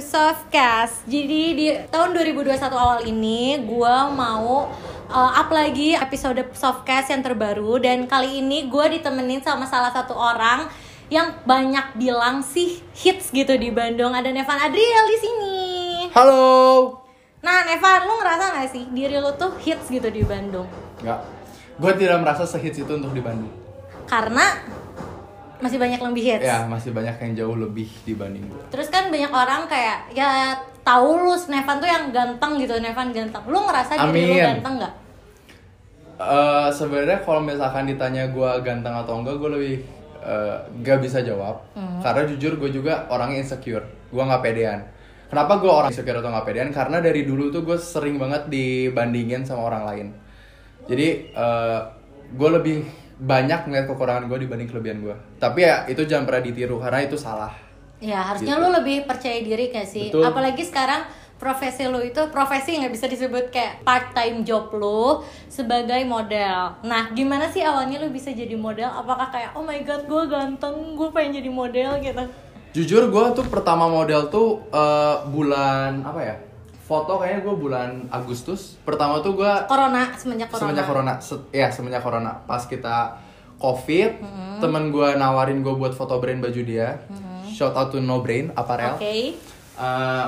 to Softcast. Jadi di tahun 2021 awal ini gue mau uh, up lagi episode Softcast yang terbaru dan kali ini gue ditemenin sama salah satu orang yang banyak bilang sih hits gitu di Bandung. Ada Nevan Adriel di sini. Halo. Nah, Nevan, lu ngerasa gak sih diri lu tuh hits gitu di Bandung? Enggak. Gue tidak merasa sehits itu untuk di Bandung. Karena masih banyak lebih hits. Ya, masih banyak yang jauh lebih dibanding gue. Terus kan banyak orang kayak ya tahu lu Nevan tuh yang ganteng gitu, Nevan ganteng. Lu ngerasa diri lu Amin. ganteng nggak? Eh sebenarnya kalau misalkan ditanya gue ganteng atau enggak, gue lebih eh, nggak bisa jawab. Karena jujur gue juga orangnya insecure. Gue nggak pedean. Kenapa gue orang insecure atau nggak pedean? Karena dari dulu tuh gue sering banget dibandingin sama orang lain. Jadi eh, gue lebih banyak ngeliat kekurangan gue dibanding kelebihan gue. Tapi ya itu jangan pernah ditiru karena itu salah. Ya harusnya Gitu. lu lebih percaya diri gak sih? Betul. Apalagi sekarang profesi lu itu profesi nggak bisa disebut kayak part time job lu sebagai model. Nah gimana sih awalnya lu bisa jadi model? Apakah kayak oh my god gue ganteng, gue pengen jadi model gitu? Jujur gue tuh pertama model tuh eh, bulan apa ya? Foto kayaknya gue bulan Agustus. Pertama tuh gue Corona semenjak corona. semenjak corona, se- ya semenjak corona. Pas kita covid, Mm-hmm. temen gue nawarin gue buat foto brand baju dia. Shout out to No Brain Apparel. Oke. Eh,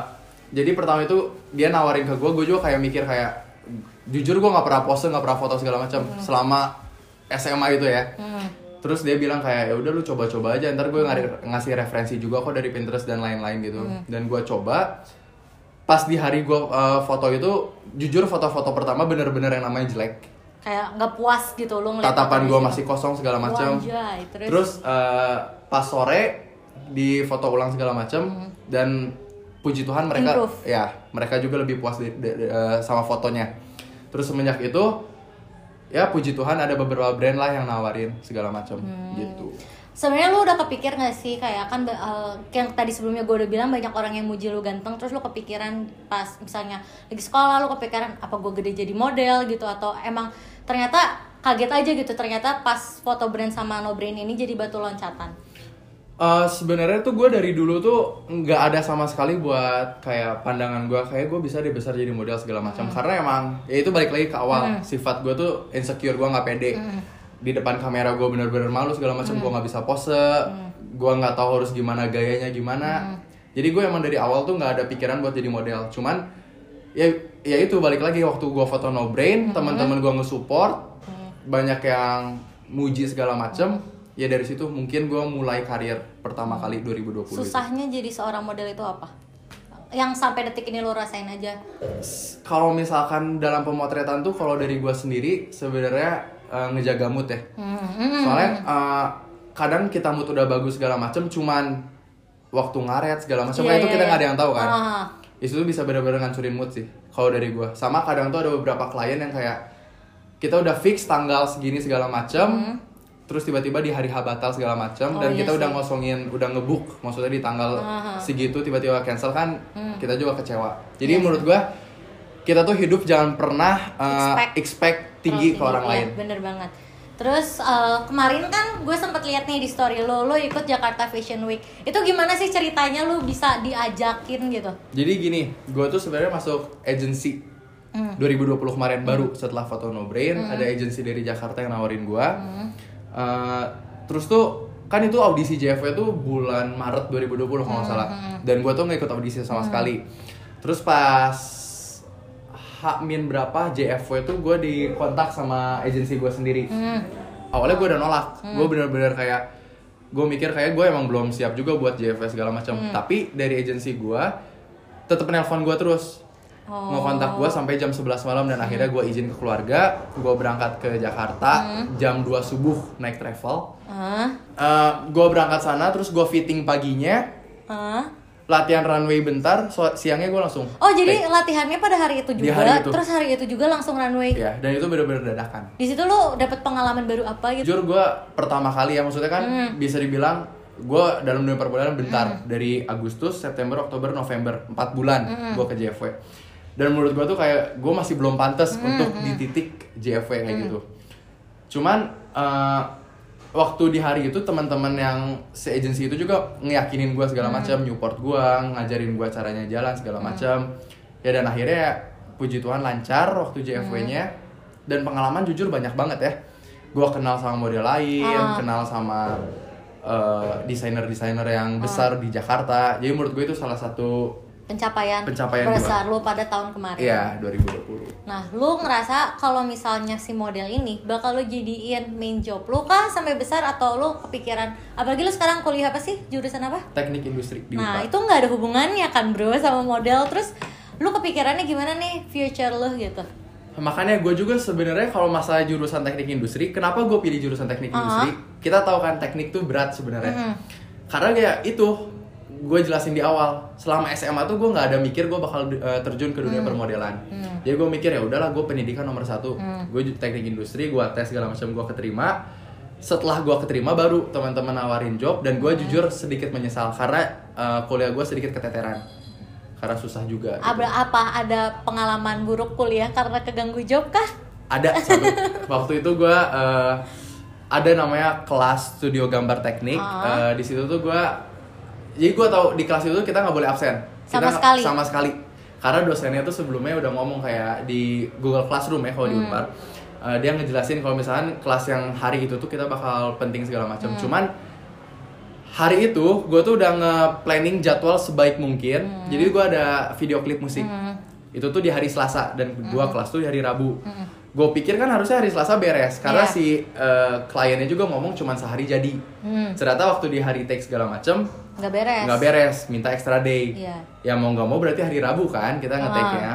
jadi pertama itu dia nawarin ke gue, gue juga kayak mikir kayak jujur gue nggak pernah pose, nggak pernah foto segala macam selama SMA itu ya. Hmm. Terus dia bilang kayak ya udah lu coba-coba aja, ntar gue ngasih referensi juga kok dari Pinterest dan lain-lain gitu. Dan gue coba. Pas di hari gue uh, foto itu, jujur foto-foto pertama bener-bener yang namanya jelek. Kayak nggak puas gitu lu ngeliat Tatapan gue di masih kosong segala macam. Terus, Terus uh, pas sore di foto ulang segala macam dan puji Tuhan mereka Improve. ya mereka juga lebih puas di- di- di- uh, sama fotonya. Terus semenjak itu ya puji Tuhan ada beberapa brand lah yang nawarin segala macam gitu. Sebenarnya lu udah kepikir gak sih kayak kan uh, yang tadi sebelumnya gue udah bilang banyak orang yang muji lu ganteng terus lu kepikiran pas misalnya lagi sekolah lu kepikiran apa gue gede jadi model gitu atau emang ternyata kaget aja gitu ternyata pas foto brand sama no brain ini jadi batu loncatan. Uh, sebenarnya tuh gue dari dulu tuh nggak ada sama sekali buat kayak pandangan gue kayak gue bisa deh besar jadi model segala macam. Karena emang ya itu balik lagi ke awal. Sifat gue tuh insecure gue nggak pede di depan kamera gue bener-bener malu segala macam gue nggak bisa pose gue nggak tahu harus gimana gayanya gimana. Jadi gue emang dari awal tuh nggak ada pikiran buat jadi model. Cuman ya ya itu balik lagi waktu gue foto no brain teman-teman gue nge-support banyak yang muji segala macem ya dari situ mungkin gue mulai karir pertama kali 2020 itu. Susahnya jadi seorang model itu apa? Yang sampai detik ini lu rasain aja. kalau misalkan dalam pemotretan tuh kalau dari gue sendiri sebenarnya eh, ngejaga mood ya Hmm, soalnya eh, kadang kita mood udah bagus segala macem cuman waktu ngaret segala macam Iya, itu iya, kita iya. nggak ada yang tahu kan Ah. itu tuh bisa benar-benar ngancurin mood sih kalau dari gue sama kadang tuh ada beberapa klien yang kayak kita udah fix tanggal segini segala macam terus tiba-tiba di hari H batal segala macam Hmm. Oh, dan iya kita udah sih. ngosongin udah ngebook maksudnya di tanggal Aha. segitu tiba-tiba cancel kan Hmm. kita juga kecewa jadi menurut gue kita tuh hidup jangan pernah uh, Expect. expect, tinggi ke orang Iya, lain bener banget terus eh, kemarin kan gue sempet lihat nih di story lo lo ikut Jakarta Fashion Week itu gimana sih ceritanya lo bisa diajakin gitu Jadi gini, gue tuh sebenarnya masuk agency Hmm. 2020 kemarin baru setelah foto no brain ada agency dari Jakarta yang nawarin gue. Hmm. Eh, terus tuh kan itu audisi JFW tuh bulan Maret 2020 kalau Hmm, nggak salah. Dan gue tuh nggak ikut audisi sama sekali. Terus pas H-min berapa JFW tuh gue dikontak sama agency gue sendiri. Hmm. Awalnya gue udah nolak. Gue bener-bener kayak gue mikir kayak gue emang belum siap juga buat JFW segala macam. Hmm. Tapi dari agensi gue tetep nelpon gue terus. Oh. Ngekontak gue sampai jam 11 malam dan akhirnya gue izin ke keluarga. Gue berangkat ke Jakarta jam 2 subuh naik travel. ah Eh gue berangkat sana terus gue fitting paginya. ah Latihan runway bentar, so- siangnya gue langsung. oh jadi take. latihannya pada hari itu Di juga hari itu. terus hari itu juga langsung runway Ya, dan itu bener-bener dadakan. di situ lo dapet pengalaman baru apa gitu Jujur gue pertama kali ya maksudnya kan Hmm. bisa dibilang gue dalam dunia perbudakan bentar dari Agustus, September, Oktober, November 4 bulan Hmm. gue ke JFW dan menurut gue tuh kayak gue masih belum pantas Hmm, untuk di titik JFW kayak gitu cuman eh, waktu di hari itu teman-teman yang se agency itu juga ngeyakinin gue segala macam Newport gue ngajarin gue caranya jalan segala macam. Ya dan akhirnya puji Tuhan lancar waktu JFW-nya dan pengalaman jujur banyak banget ya. Gue kenal sama model lain Ah. kenal sama eh, desainer-desainer yang besar di Jakarta. Jadi menurut gue itu salah satu pencapaian, Pencapaian besar lu pada tahun kemarin. ya 2020 Nah, lu ngerasa kalau misalnya si model ini bakal lu jadiin main job lu kah sampai besar atau lu kepikiran apalagi lu sekarang kuliah apa sih? Jurusan apa? teknik industri di Nah, itu nggak ada hubungannya kan, Bro, sama model. Terus lu kepikirannya gimana nih future lu gitu? Makanya gue juga sebenarnya kalau masalah jurusan teknik industri, kenapa gue pilih jurusan teknik Uh-huh. industri? Kita tahu kan teknik tuh berat sebenarnya. Mhm. Karena kayak itu gue jelasin di awal. Selama SMA tuh gue nggak ada mikir gue bakal uh, terjun ke dunia permodelan. Jadi gue mikir ya udahlah gue pendidikan nomor satu. Gue ju- teknik industri, gue tes segala macam gue keterima. Setelah gue keterima baru teman-teman nawarin job dan gue jujur sedikit menyesal karena uh, kuliah gue sedikit keteteran. Karena susah juga. gitu. Ada apa? Ada pengalaman buruk kuliah karena keganggu job kah? ada satu waktu itu gue ada namanya kelas studio gambar teknik Ah. Eh, di situ tuh gue jadi gue tahu di kelas itu kita nggak boleh absen Sama kita nggak- sekali? sama sekali karena dosennya tuh sebelumnya udah ngomong kayak di Google Classroom ya kalau di Hmm. Unpar Eh, dia ngejelasin kalau misalkan kelas yang hari itu tuh kita bakal penting segala macam Hmm. cuman hari itu gue tuh udah nge-planning jadwal sebaik mungkin Hmm. jadi gue ada video klip musik itu tuh di hari Selasa dan dua Hmm. kelas tuh di hari Rabu gue pikir kan harusnya hari Selasa beres karena Iya. si eh, kliennya juga ngomong cuman sehari jadi Hmm. ternyata waktu di hari take segala macem Nggak beres. nggak beres minta extra day Iya. ya mau nggak mau berarti hari Rabu kan kita ngetek ya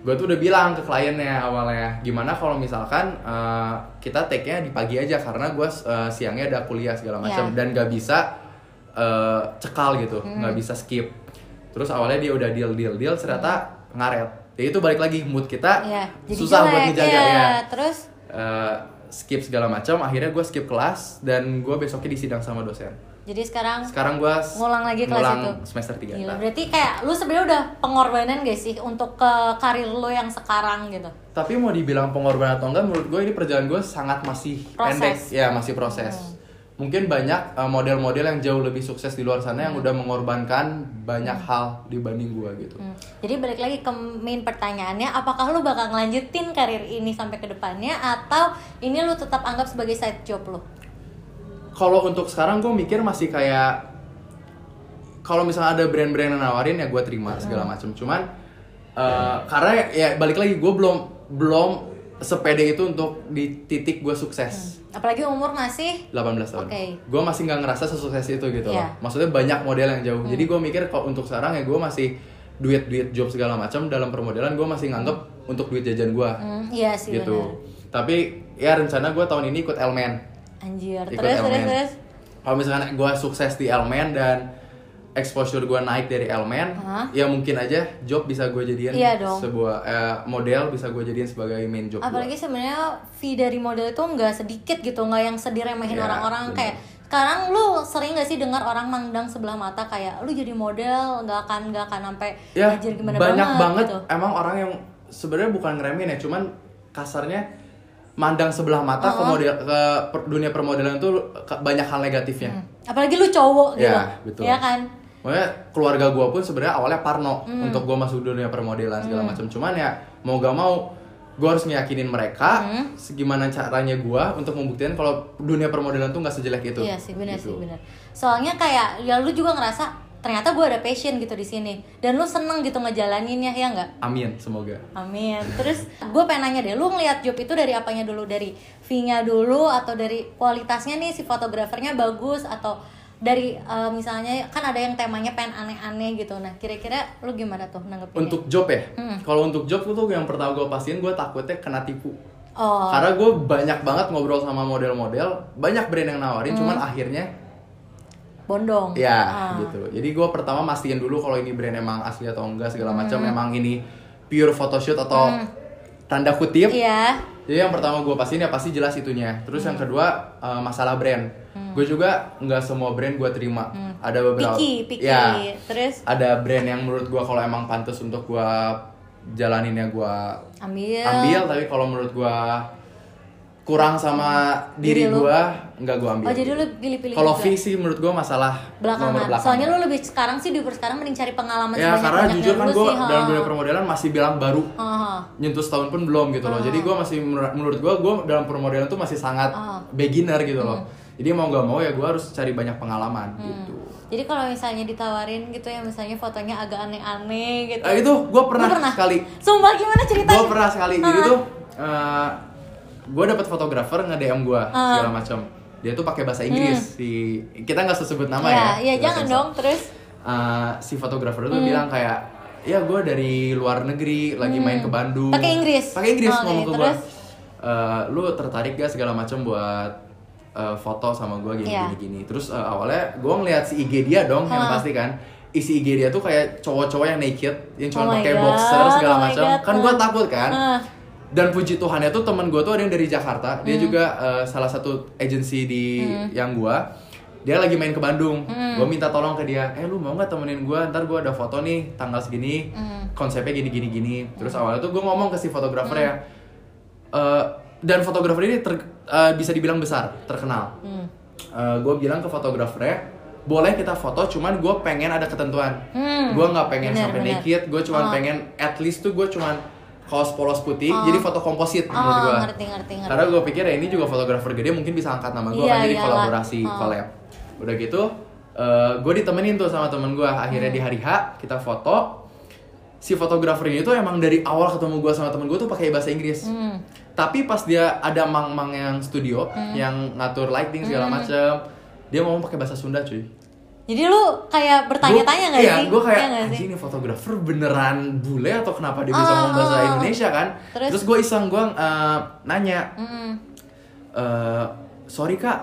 gue tuh udah bilang ke kliennya awalnya gimana kalau misalkan eh, kita take-nya di pagi aja karena gue eh, siangnya ada kuliah segala macam Iya. dan nggak bisa eh, cekal gitu nggak bisa skip terus awalnya dia udah deal deal deal ternyata ngaret ya itu balik lagi mood kita Iya. Jadi susah buat jelek, ngejaga iya. ya Terus Eh, skip segala macam akhirnya gue skip kelas dan gue besoknya disidang sama dosen jadi sekarang sekarang gue Ngulang lagi kelas itu? semester 3 Gila, berarti kayak lu sebenarnya udah pengorbanan gak sih untuk ke karir lu yang sekarang gitu? tapi mau dibilang pengorbanan atau enggak menurut gue ini perjalanan gue sangat masih Proses. pendek ya masih proses mungkin banyak uh, model-model yang jauh lebih sukses di luar sana yang udah mengorbankan banyak hal dibanding gue gitu Hmm. Jadi balik lagi ke main pertanyaannya, apakah lu bakal ngelanjutin karir ini sampai ke depannya atau ini lu tetap anggap sebagai side job lu? Kalau untuk sekarang gue mikir masih kayak kalau misalnya ada brand-brand yang nawarin ya gue terima segala macam cuman uh, karena ya balik lagi gue belum belum sepede itu untuk di titik gue sukses Apalagi umur masih 18 tahun. Oke. Gue masih nggak ngerasa sesukses itu gitu Iya. loh. Maksudnya banyak model yang jauh. Jadi gue mikir kalau untuk sekarang ya gue masih duit-duit job segala macam dalam permodelan gue masih nganggep untuk duit jajan gue Hmm, iya sih gitu. benar. Tapi ya rencana gue tahun ini ikut Elmen. Anjir, Ikut terus terus Elmen. terus. Kalau misalkan gue sukses di Elmen dan exposure gue naik dari Elmen, Hah? ya mungkin aja job bisa gue jadiin Iya dong. sebuah eh, model bisa gue jadiin sebagai main job. Apalagi sebenarnya fee dari model itu nggak sedikit gitu, nggak yang sediremehin Iya, orang-orang bener. kayak sekarang lu sering gak sih dengar orang mandang sebelah mata kayak lu jadi model nggak akan nggak akan sampai ya gimana banyak banget, gitu. emang orang yang sebenarnya bukan ngeremehin ya cuman kasarnya mandang sebelah mata ke Uh-huh. model ke per- dunia permodelan itu ke- banyak hal negatifnya Hmm. Apalagi lu cowok gitu. Ya, betul. Ya kan? Makanya keluarga gua pun sebenarnya awalnya parno Hmm. untuk gua masuk dunia permodelan segala macam cuman ya mau gak mau gua harus ngeyakinin mereka Hmm. segimana caranya gua untuk membuktikan kalau dunia permodelan tuh nggak sejelek itu Iya sih benar Gitu. sih benar. Soalnya kayak ya lu juga ngerasa ternyata gue ada passion gitu di sini dan lu seneng gitu ngejalaninnya ya nggak? amin semoga Amin. Terus gue pengen nanya deh, lu ngeliat job itu dari apanya dulu? Dari fee-nya dulu atau dari kualitasnya nih si fotografernya bagus atau dari eh, misalnya kan ada yang temanya pengen aneh-aneh gitu. Nah, kira-kira lu gimana tuh nanggepinnya? untuk job ya Hmm. kalau untuk job tuh yang pertama gua pastiin gua takutnya kena tipu Oh, Karena gue banyak banget ngobrol sama model-model, banyak brand yang nawarin, cuman akhirnya bondong. ya Hmm. Ah. gitu. Jadi gue pertama mastiin dulu kalau ini brand emang asli atau enggak segala macam, emang ini pure photoshoot atau tanda kutip. Iya. Jadi yang pertama gue pastiin ya pasti jelas itunya. Terus yang kedua eh, masalah brand. Hmm. Gue juga nggak semua brand gue terima. Ada beberapa. Picky, picky. Ya, Terus ada brand yang menurut gue kalau emang pantas untuk gue jalanin ya gue ambil. ambil tapi kalau menurut gua kurang sama Diri diri gua nggak gua ambil Oh jadi lu pilih-pilih kalau sih menurut gua masalah belakangan. nomor belakang Soalnya lu lebih sekarang sih di sekarang mending cari pengalaman ya karena jujur kan gua ha. dalam dunia permodelan masih bilang baru Ha, ha. nyentuh setahun pun belum gitu loh. Jadi gua masih menur- menurut gua gua dalam permodelan tuh masih sangat Ah. beginner gitu loh. Hmm. Jadi mau nggak mau ya gua harus cari banyak pengalaman gitu. Jadi kalau misalnya ditawarin gitu ya misalnya fotonya agak aneh-aneh gitu. Eh, itu gua pernah, Lu pernah? sekali. Sumpah gimana ceritanya? Gua pernah sekali. Jadi Ah. tuh eh, gua dapat fotografer nge DM gua Ah. segala macam. Dia tuh pakai bahasa Inggris. Si kita nggak sebut nama ya, ya. ya Bahasa jangan dong terus. Eh, si fotografer itu bilang kayak ya gue dari luar negeri lagi main ke Bandung Hmm. Pakai Inggris? pakai Inggris Oke, ngomong ke gue terus? lu tertarik gak segala macam buat eh, foto sama gue gini Iya. gini gini terus eh, awalnya gue ngeliat si IG dia dong yang Hah. pasti kan isi IG dia tuh kayak cowok-cowok yang naked yang Oh cuma my pakai boxer segala oh macam kan gue takut kan Ah. Dan puji Tuhannya tuh temen gue tuh ada yang dari Jakarta dia Hmm. juga eh, salah satu agensi di yang gue dia lagi main ke Bandung Hmm. gue minta tolong ke dia eh lu mau nggak temenin gue ntar gue ada foto nih tanggal segini Hmm. konsepnya gini gini gini terus awalnya tuh gue ngomong ke si fotografer ya Eh, dan fotografer ini ter- eh, bisa dibilang besar terkenal Hmm. gue bilang ke fotografernya boleh kita foto cuman gue pengen ada ketentuan Hmm. gue nggak pengen Bener, sampai bener. naked gue cuman Oh. pengen at least tuh gue cuman kaos polos putih Oh. jadi foto komposit menurut Oh, gue ngerti ngerti ngerti. karena gue pikir ya ini juga fotografer gede mungkin bisa angkat nama gue Iya, kan jadi iyalah. kolaborasi Oh. collab udah gitu gue ditemenin tuh sama temen gue akhirnya Hmm. di hari H kita foto si fotografer ini tuh emang dari awal ketemu gue sama temen gue tuh pakai bahasa Inggris Hmm. tapi pas dia ada mang-mang yang studio yang ngatur lighting segala Hmm. macem dia ngomong pakai bahasa Sunda cuy Jadi lu kayak bertanya-tanya nggak iya, sih? gue kayak Iya sih? anjing ini fotografer beneran bule atau kenapa dia bisa Oh, ngomong bahasa oh. Indonesia kan Terus? terus, gue iseng gue eh, nanya Mm-mm. eh sorry kak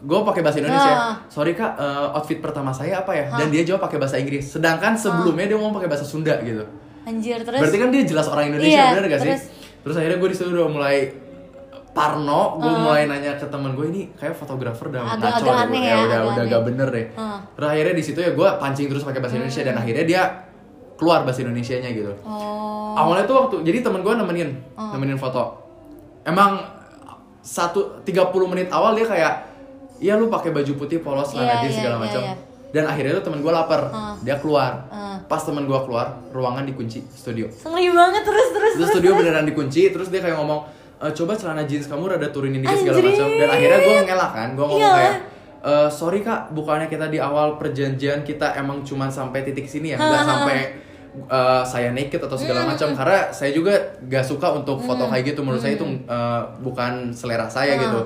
gue pakai bahasa Indonesia Ah. sorry kak eh, outfit pertama saya apa ya dan dia jawab pakai bahasa Inggris sedangkan sebelumnya dia ngomong pakai bahasa Sunda gitu Anjir terus. berarti kan dia jelas orang Indonesia Iya, bener gak sih terus? terus akhirnya gue di situ udah mulai parno gue Ah. mulai nanya ke temen gue ini kayak fotografer udah Agak- ngaco agak aneh Bu. ya, udah agak udah aneh. gak bener deh. Hmm. terus akhirnya di situ ya gue pancing terus pakai bahasa Indonesia dan akhirnya dia keluar bahasa Indonesianya gitu Oh. awalnya tuh waktu jadi temen gue nemenin nemenin foto emang satu 30 menit awal dia kayak iya lu pakai baju putih polos jeans iya, segala iya, macam iya. dan akhirnya tuh temen gue lapar Ah. dia keluar Ah. pas temen gue keluar ruangan dikunci studio Ngeri banget terus terus. terus studio beneran dikunci terus dia kayak ngomong "E, coba celana jeans kamu rada turunin dikit segala macam. Dan akhirnya gue ngelak kan gue ngomong Iya. kayak "E, sorry kak bukannya kita di awal perjanjian kita emang cuman sampai titik sini ya? Nggak sampai eh, saya naked atau segala macam. Karena saya juga gak suka untuk foto kayak gitu. Menurut saya itu eh, bukan selera saya gitu.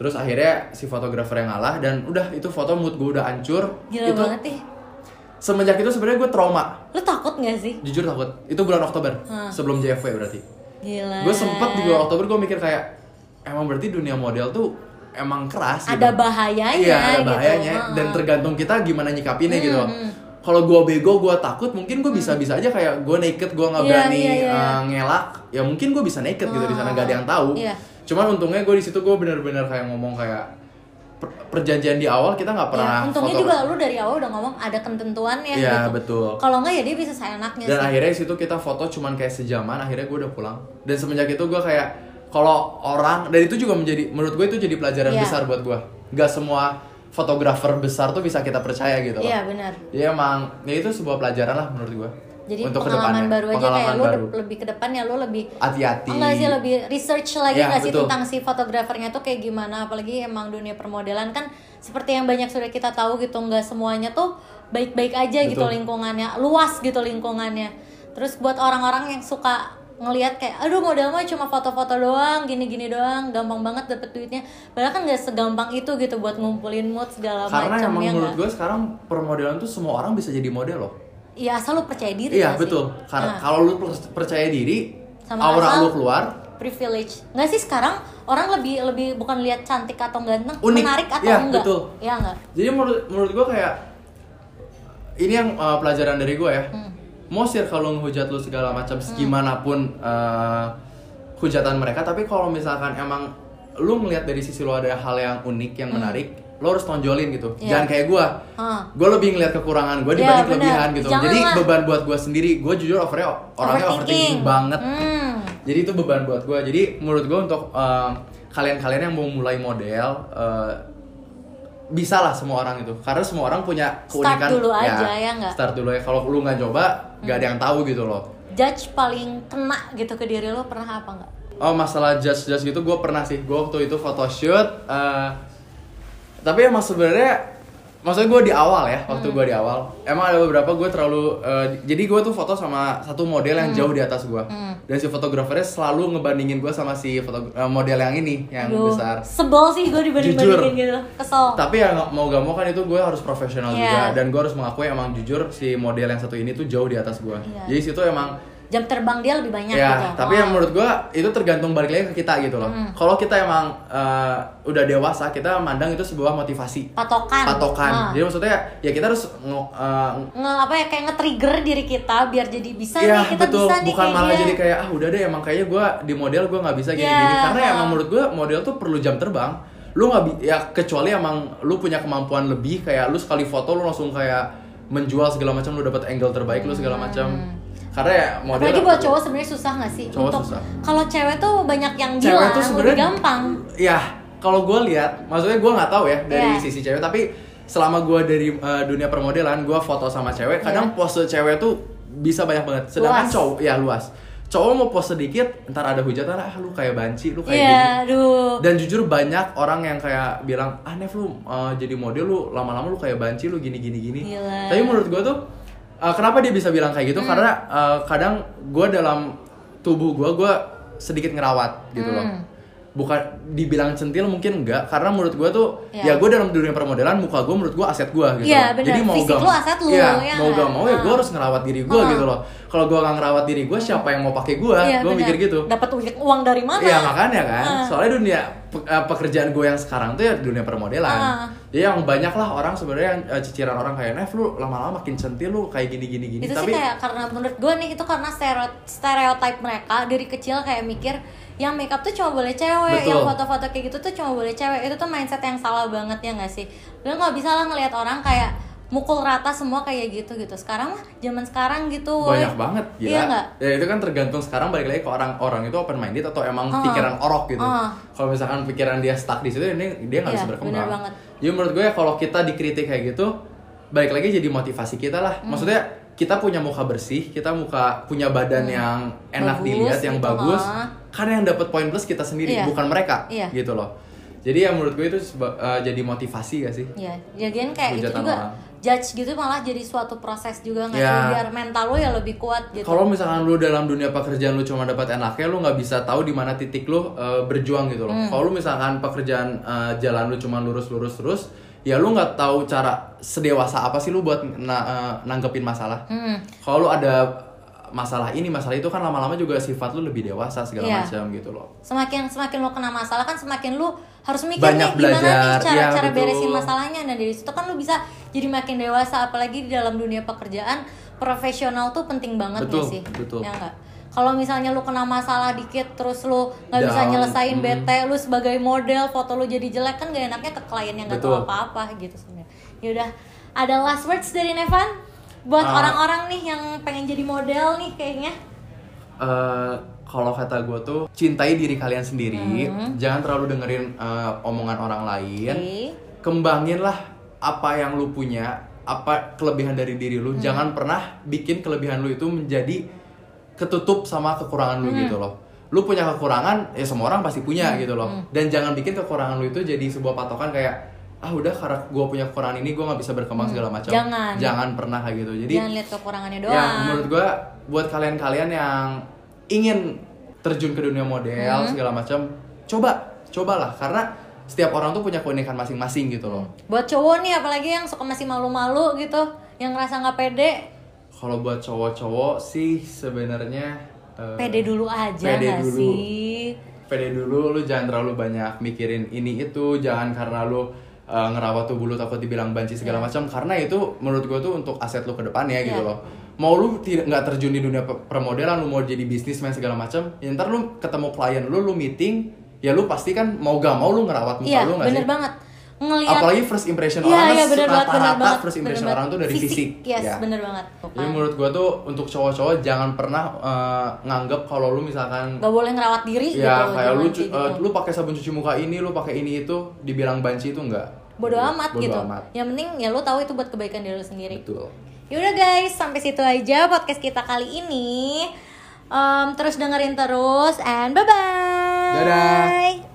Terus akhirnya si fotografer yang ngalah dan udah itu foto mood gue udah hancur. Gila itu banget semenjak itu sebenarnya gue trauma. Lu takut gak sih? jujur takut. Itu bulan Oktober. Sebelum JFW berarti Gila. gue sempet di bulan Oktober gue mikir kayak emang berarti dunia model tuh emang keras gitu. Ada bahayanya iya ada gitu. bahayanya Heeh. dan tergantung kita gimana nyikapinnya gitu kalau gue bego gue takut mungkin gue bisa bisa aja kayak gue naked gue nggak Iya, berani iya, iya. eh, ngelak ya mungkin gue bisa naked gitu di sana gak ada yang tahu Iya. cuman untungnya gue di situ gue bener-bener kayak ngomong kayak perjanjian di awal kita nggak pernah Ya, untungnya foto juga lu dari awal udah ngomong ada ketentuannya Iya, gitu. betul. Kalau enggak ya dia bisa seenaknya dan sih. akhirnya di situ kita foto cuman kayak sejaman akhirnya gue udah pulang dan semenjak itu gue kayak kalau orang dan itu juga menjadi menurut gue itu jadi pelajaran Iya. besar buat gue nggak semua fotografer besar tuh bisa kita percaya gitu loh Iya, benar. ya emang ya itu sebuah pelajaran lah menurut gue Jadi untuk pengalaman ke depannya. baru aja kayak Pengalaman lu baru. lebih ke depan ya lu lebih hati-hati. Enggak sih lebih research lagi Iya, nggak sih tentang si fotografernya tuh kayak gimana? Apalagi emang dunia permodelan kan seperti yang banyak sudah kita tahu gitu nggak semuanya tuh baik-baik aja gitu Betul. lingkungannya luas gitu lingkungannya. Terus buat orang-orang yang suka ngelihat kayak aduh model mah cuma foto-foto doang gini-gini doang gampang banget dapet duitnya. Padahal kan nggak segampang itu gitu buat ngumpulin mood segala karena macam emang ya menurut gue sekarang permodelan tuh semua orang bisa jadi model loh Iya asal lu percaya diri iya sih? betul karena Nah. kalau lu per- percaya diri Sama aura asal- lu keluar privilege nggak sih sekarang orang lebih lebih bukan lihat cantik atau ganteng Unik. menarik atau Iya, enggak betul. ya enggak Jadi menurut menurut gue kayak ini yang uh, pelajaran dari gue ya. Hmm. Mau sih kalau ngehujat lu segala macam segimanapun uh, hujatan mereka, tapi kalau misalkan emang lu ngelihat dari sisi lu ada hal yang unik yang menarik, lu harus tonjolin gitu. Hmm. Iya. Jangan kayak gue. Hah. Gue lebih ngelihat kekurangan gue Iya, dibanding benar. kelebihan gitu. Jangan Jadi lah. beban buat gue sendiri. Gue jujur overnya orangnya overthinking banget. Hmm. Jadi itu beban buat gue. Jadi menurut gue untuk kalian-kalian yang mau mulai model eh, bisa lah semua orang itu karena semua orang punya Start keunikan dulu aja, ya nggak? start dulu ya kalau lu nggak coba nggak ada yang tahu gitu loh Judge paling kena gitu ke diri lo pernah apa nggak? Oh masalah judge judge gitu gue pernah sih gue waktu itu photoshoot eh, tapi emang sebenarnya maksudnya gue di awal ya waktu Hmm. gue di awal emang ada beberapa gue terlalu eh, jadi gue tuh foto sama satu model Hmm. yang jauh di atas gue dan si fotografernya selalu ngebandingin gue sama si foto eh, model yang ini yang Aduh, besar sebel sih gue dibanding-bandingin gitu Kesel tapi ya mau gak mau kan itu gue harus profesional Iya. juga dan gue harus mengakui emang jujur si model yang satu ini tuh jauh di atas gue Iya. jadi situ emang Jam terbang dia lebih banyak ya gitu tapi Wah. yang menurut gue itu tergantung balik lagi ke kita gitu loh Hmm. kalau kita emang eh, udah dewasa kita mandang itu sebuah motivasi Patokan patokan Nah. jadi maksudnya ya kita harus ngo- eh, nge apa ya kayak nge-trigger diri kita biar jadi bisa Iya nih kita betul, bisa nih bukan kayak malah dia. jadi kayak ah udah deh emang kayaknya gue di model gue nggak bisa gini-gini Iya, karena ha. emang menurut gue model tuh perlu jam terbang lu nggak ya kecuali emang lu punya kemampuan lebih kayak lu sekali foto lu langsung kayak menjual segala macam lu dapat angle terbaik lu segala macam karena ya model Apalagi buat cowok sebenarnya susah gak sih? Cowok Untuk susah. kalau cewek tuh banyak yang Cewek bilang tuh lebih sebenarnya- gampang. ya kalau gue lihat maksudnya gue nggak tahu ya dari Iya. sisi cewek tapi selama gue dari uh, dunia permodelan gue foto sama cewek kadang Iya. pose cewek tuh bisa banyak banget sedangkan Luas. cowok ya luas cowok mau pose sedikit ntar ada hujatan ah lu kayak banci lu kayak Iya, gini aduh. dan jujur banyak orang yang kayak bilang ah Nev lu uh, jadi model lu lama-lama lu kayak banci lu gini gini gini Gila. tapi menurut gue tuh uh, kenapa dia bisa bilang kayak gitu karena uh, kadang gue dalam tubuh gue gue sedikit ngerawat gitu loh Hmm. bukan dibilang centil mungkin enggak karena menurut gue tuh Iya. ya gue dalam dunia permodelan muka gue menurut gue aset gue gitu Iya, loh. jadi mau Fisik gak lu aset lu, Iya, ya mau gak mau ya gue Ah. harus ngerawat diri gue Ah. gitu loh kalau gue gak ngerawat diri gue siapa yang mau pakai gue Iya, gue mikir gitu Dapat uang- dari mana? Iya makanya kan, Ah. soalnya dunia eh, pekerjaan gue yang sekarang tuh ya dunia permodelan. Ah. Jadi yang banyak lah orang sebenarnya yang, eh, ciciran orang kayak Nev lu lama-lama makin centil lu kayak gini gini gini. itu Tapi sih kayak karena menurut gue nih itu karena stereo- stereotype mereka dari kecil kayak mikir yang makeup tuh cuma boleh cewek, Betul. yang foto-foto kayak gitu tuh cuma boleh cewek. Itu tuh mindset yang salah banget ya nggak sih? Lu nggak bisa lah ngelihat orang kayak mukul rata semua kayak gitu gitu. Sekarang mah zaman sekarang gitu. banyak banget gila. Iya? Ya itu kan tergantung sekarang balik lagi ke orang-orang itu open minded atau emang Ah. pikiran orok gitu. Ah. Kalau misalkan pikiran dia stuck di situ ini dia nggak Iya, bisa berkembang. bener banget. Jadi menurut gue ya kalau kita dikritik kayak gitu balik lagi jadi motivasi kita lah. Hmm. Maksudnya kita punya muka bersih, kita muka punya badan yang enak Hmm. Bagus dilihat, yang gitu, bagus. ah. Karena yang dapat poin plus kita sendiri, Iya. bukan mereka, Iya. gitu loh. Jadi ya menurut gue itu eh, jadi motivasi gak sih? Iya, jadian kayak itu Hujatan juga orang. Judge gitu malah jadi suatu proses juga nggak sih biar mental lo ya lebih kuat gitu. Kalau misalkan lu dalam dunia pekerjaan lu cuma dapat enaknya, lu nggak bisa tahu di mana titik lu eh, berjuang gitu loh. Hmm. Kalau lu misalkan pekerjaan eh, jalan lu cuma lurus-lurus terus, ya lu nggak tahu cara sedewasa apa sih lu buat na- eh, nanggepin masalah. Hmm. Kalau lu ada masalah ini, masalah itu kan lama-lama juga sifat lu lebih dewasa segala Iya. macam gitu loh. semakin semakin lo kena masalah kan semakin lo harus mikir Banyak nih gimana nih cara iya, cara betul. beresin masalahnya nah dari situ kan lo bisa jadi makin dewasa apalagi di dalam dunia pekerjaan profesional tuh penting banget Betul, ya sih betul. ya enggak kalau misalnya lu kena masalah dikit terus lu nggak bisa nyelesain hmm. bete lu sebagai model foto lu jadi jelek kan gak enaknya ke klien yang nggak tahu apa-apa gitu sebenarnya yaudah ada last words dari Nevan buat Ah. orang-orang nih yang pengen jadi model nih kayaknya. Eh kalau kata gue tuh cintai diri kalian sendiri, jangan terlalu dengerin eh, omongan orang lain, Oke. kembangin lah apa yang lu punya, apa kelebihan dari diri lu, jangan pernah bikin kelebihan lu itu menjadi ketutup sama kekurangan lu gitu loh. Lu punya kekurangan, ya semua orang pasti punya gitu loh. Dan jangan bikin kekurangan lu itu jadi sebuah patokan kayak ah udah karena gue punya kekurangan ini gue nggak bisa berkembang segala macam. Jangan. jangan pernah kayak gitu. Jadi jangan lihat kekurangannya doang Ya, menurut gua buat kalian-kalian yang ingin terjun ke dunia model Hmm. segala macam, coba, cobalah karena setiap orang tuh punya keunikan masing-masing gitu loh. Buat cowok nih apalagi yang suka masih malu-malu gitu, yang ngerasa nggak pede, Kalau buat cowok-cowok sih sebenarnya eh, pede dulu aja pede nggak dulu. sih? Pede dulu, lu jangan terlalu banyak mikirin ini itu, jangan karena lu eh, ngerawat tubuh lu takut dibilang banci segala macam karena itu menurut gua tuh untuk aset lu ke depannya gitu Iya. loh. Mau lu tidak nggak terjun di dunia pe- permodelan, lu mau jadi bisnismen segala macam, ya ntar lu ketemu klien lu, lu meeting, ya lu pasti kan mau gak mau lu ngerawat muka Iya, lu nggak bener sih? banget. ngelihat apalagi first impression Iya, orang iya, kan bener banget, bener rata-rata banget, first bener impression banget. orang tuh dari fisik, yes ya. bener banget Jadi menurut gua tuh untuk cowok-cowok jangan pernah eh, nganggep kalau lu misalkan Gak boleh ngerawat diri gitu ya kayak lu eh, gitu. lu pakai sabun cuci muka ini, lu pakai ini itu dibilang banci itu enggak. Bodo amat Bodo gitu amat. yang penting ya lu tahu itu buat kebaikan diri lu sendiri Betul. Yaudah guys, sampai situ aja podcast kita kali ini. Em, terus dengerin terus and bye bye. Dadah.